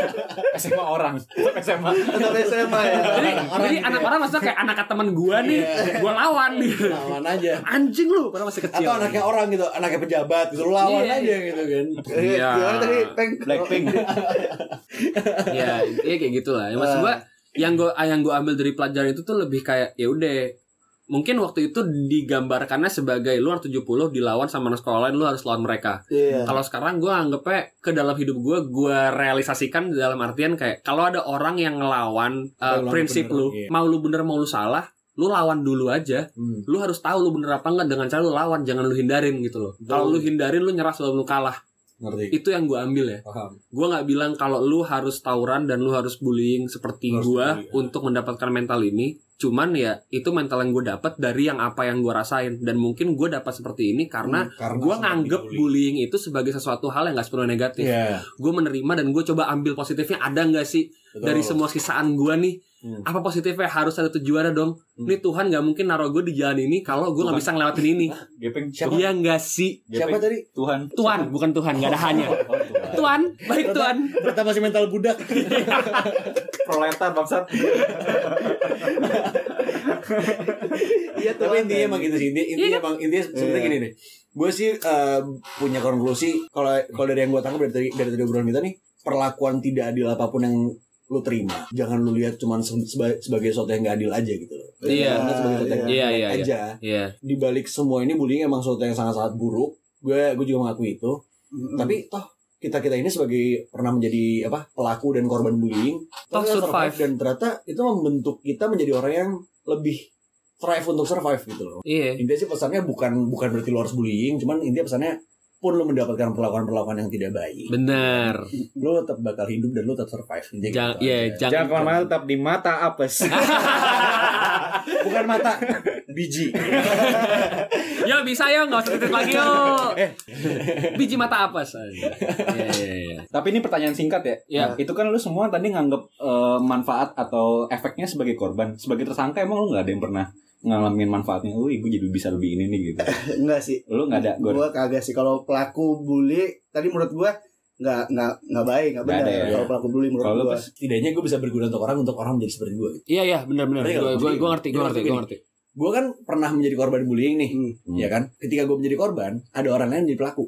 SMA orang. SMA. Tetap SMA ya. jadi Anak orang jadi gitu anak ya. orang maksudnya kayak anak teman gue nih, gue lawan nih. Lawan aja. Anjing lu, padahal masih kecil. Atau anaknya orang gitu, anaknya pejabat gitu, lawan Iya. aja gitu kan. Iya. Gimana tadi? Blackpink. ya ya kayak gitulah ya maksud gua yang gua yang gua ambil dari pelajaran itu tuh lebih kayak ya udah mungkin waktu itu digambarkannya sebagai lu harus 70 dilawan sama anak sekolah lain lu harus lawan mereka Iya. kalau sekarang gua anggapnya ke dalam hidup gua gua realisasikan dalam artian kayak kalau ada orang yang ngelawan uh, prinsip bener, lu iya. mau lu bener mau lu salah lu lawan dulu aja Hmm. lu harus tahu lu bener apa enggak dengan cara lu lawan jangan lu hindarin gitu loh kalau lu hindarin lu nyerah sebelum lu kalah Ngerti. itu yang gua ambil ya Paham. gue nggak bilang kalau lu harus tawuran dan lu harus bullying seperti gue ya. untuk mendapatkan mental ini cuman ya itu mental yang gue dapat dari yang apa yang gue rasain dan mungkin gue dapat seperti ini karena Hmm, karena gue nganggep dibully. bullying itu sebagai sesuatu hal yang gak sepenuhnya negatif Iya. gue menerima dan gue coba ambil positifnya ada nggak sih betul. dari semua kisaan gue nih Hmm. apa positifnya harus ada tujuannya dong Hmm. nih Tuhan nggak mungkin naruh gue di jalan ini kalau gue nggak bisa ngelewatin ini Gepeng. Siapa? iya nggak sih Siapa tadi? Tuhan. Tuhan bukan Tuhan nggak ada hanya Tuhan baik Tuhan Ternyata masih mental budak. Proletar bangsat. Iya. Tapi intinya emang gitu sih. Intinya, intinya Iya. emang intinya sebenarnya Iya. gini nih. Gue sih eh, punya konklusi kalau kalau dari yang gue tangkap dari tadi dari tadi obrolan kita nih, perlakuan tidak adil apa pun yang lu terima jangan lu lihat cuman se- seba- sebagai sesuatu yang gak adil aja gitu loh Iya. Lihat sebagai sesuatu yang Iya, baik iya, iya. aja Iya. di balik semua ini bullying emang sesuatu yang sangat sangat buruk gue gue juga mengakui itu Mm-mm. tapi toh kita kita ini sebagai pernah menjadi apa pelaku dan korban bullying Toh kita survive. dan ternyata itu membentuk kita menjadi orang yang lebih thrive untuk survive gitu loh Iya. intinya sih pesannya bukan bukan berarti lu harus bullying cuman intinya pesannya pun lu mendapatkan perlakuan-perlakuan yang tidak baik Benar. lu tetap bakal hidup dan lu tetap survive Jangan gitu aja. jangan Jangan ke mana-mana tetap di mata apes. bukan mata biji Yo bisa yo nggak usah titik lagi yo. Biji mata apa sih? Iya iya iya. Tapi ini pertanyaan singkat ya. Ya. Itu kan lu semua tadi nganggep eh, manfaat atau efeknya sebagai korban. Sebagai tersangka emang lu nggak ada yang pernah ngalamin manfaatnya. Wih, gue jadi bisa lebih ini nih gitu. enggak sih Lu nggak ada. Gue gue kagak sih kalau pelaku bully tadi menurut gue nggak nggak nggak baik nggak benar ya. kalau pelaku bully menurut Kalau gue pas setidaknya gue bisa berguna untuk orang untuk orang menjadi seperti gue gitu. Iya iya benar benar. Gue gue Jadi- gue ngerti gue jadi ngerti gue ngerti. Gue kan pernah menjadi korban bullying nih Hmm. ya kan ketika gue menjadi korban ada orang lain menjadi pelaku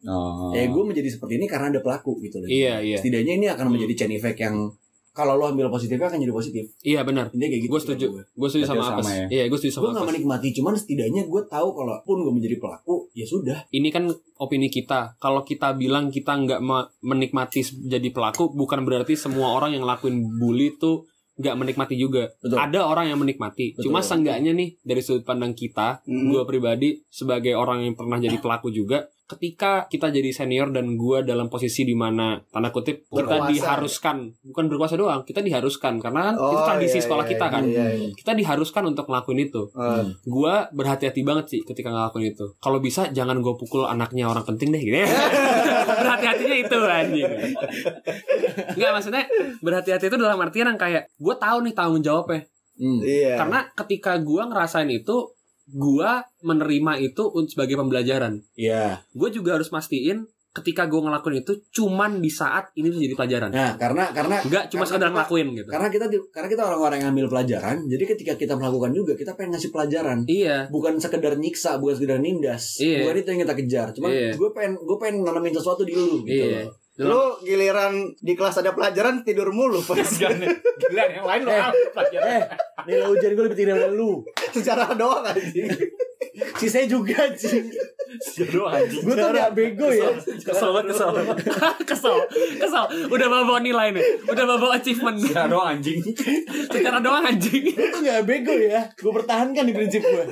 Oh. eh gue menjadi seperti ini karena ada pelaku gitu loh Iya iya setidaknya ini akan menjadi chain effect yang kalau lo ambil positifnya akan jadi positif iya benar. intinya kayak gitu Gue setuju. gue Gue setuju Berarti sama sama Apes. ya? Iya gue setuju gue sama gak Apes. menikmati cuman setidaknya gue tahu kalau pun gue menjadi pelaku ya sudah Ini kan opini kita. Kalau kita bilang kita nggak ma- menikmati jadi pelaku, bukan berarti semua orang yang lakuin bully tuh nggak menikmati juga. Betul. Ada orang yang menikmati. Betul. Cuma seenggaknya nih dari sudut pandang kita, Mm. gue pribadi sebagai orang yang pernah jadi pelaku juga ketika kita jadi senior dan gue dalam posisi di mana tanda kutip kita Berkuasa. diharuskan bukan berkuasa doang kita diharuskan karena kan itu Oh, tradisi iya, sekolah iya, kita kan iya, iya. kita diharuskan untuk ngelakuin itu Eh, gue berhati-hati banget sih ketika ngelakuin itu kalau bisa jangan gue pukul anaknya orang penting deh gitu ya berhati-hatinya itu anjing Enggak maksudnya berhati-hati itu dalam artian yang kayak gue tahu nih tanggung jawabnya hmm. iya karena ketika gue ngerasain itu gue menerima itu sebagai pembelajaran Iya. gue juga harus mastiin ketika gue ngelakuin itu cuman di saat ini tuh jadi pelajaran Nah, karena karena Enggak cuma Karena sekedar kita- ngelakuin gitu karena kita karena kita orang-orang yang ambil pelajaran, jadi ketika kita melakukan juga kita pengen ngasih pelajaran. iya Bukan sekedar nyiksa, bukan sekedar nindas. Iya. Bukan itu yang kita kejar. Cuman Iya. gue pengen gue pengen nanamin sesuatu di lu gitu iya loh. lu giliran di kelas ada pelajaran tidur mulu pas Gila yang lain lo Eh. apa? Eh, nilai ujian gue lebih tinggi dari lu. secara doang anjing Sisanya juga anjing. Aduh anjing. Gue tuh gak bego ya. kesel banget kesel kesel kesel udah bawa bawa nilai nih udah bawa bawa achievement Ya doang anjing. secara doang anjing Gue tuh gak bego ya. Gue pertahankan di prinsip gue.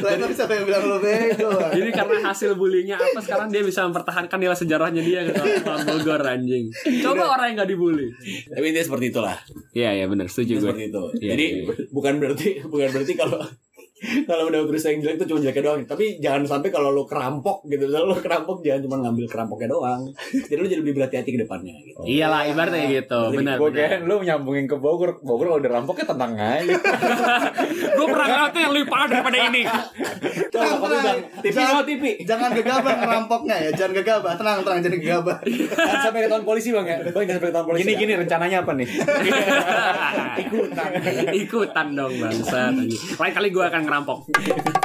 Lalu siapa yang bilang lu bego Jadi karena hasil bullyingnya apa sekarang dia bisa mempertahankan nilai sejarahnya dia tahun Bogor anjing. Coba orang yang gak dibully. Tapi intinya seperti itulah. Iya iya benar setuju gue. seperti itu. Iya, Jadi iya. bukan berarti bukan berarti kalau kalau udah tulis yang jelek itu cuma jeleknya doang. Tapi jangan sampai kalau lo kerampok gitu. Misalnya lo kerampok jangan cuma ngambil kerampoknya doang. Jadi lo jadi lebih berhati-hati ke depannya gitu. Iyalah ibaratnya gitu. Benar Gue benar. kira lu nyambungin ke Bogor. Bogor kalau udah rampoknya tenang aja. Gue pernah ngeliatnya yang lebih parah daripada ini. Tenang, tenang. TV Jangan- TV. jangan gegabah ngerampoknya ya jangan gegabah tenang tenang jangan gegabah Jangan sampai ke tahun polisi bang ya. Bang jangan sampai ke tahun polisi. Gini ya. gini rencananya apa nih? Ikutan. Ikutan dong bangsa. Lain kali gue akan 南鹏。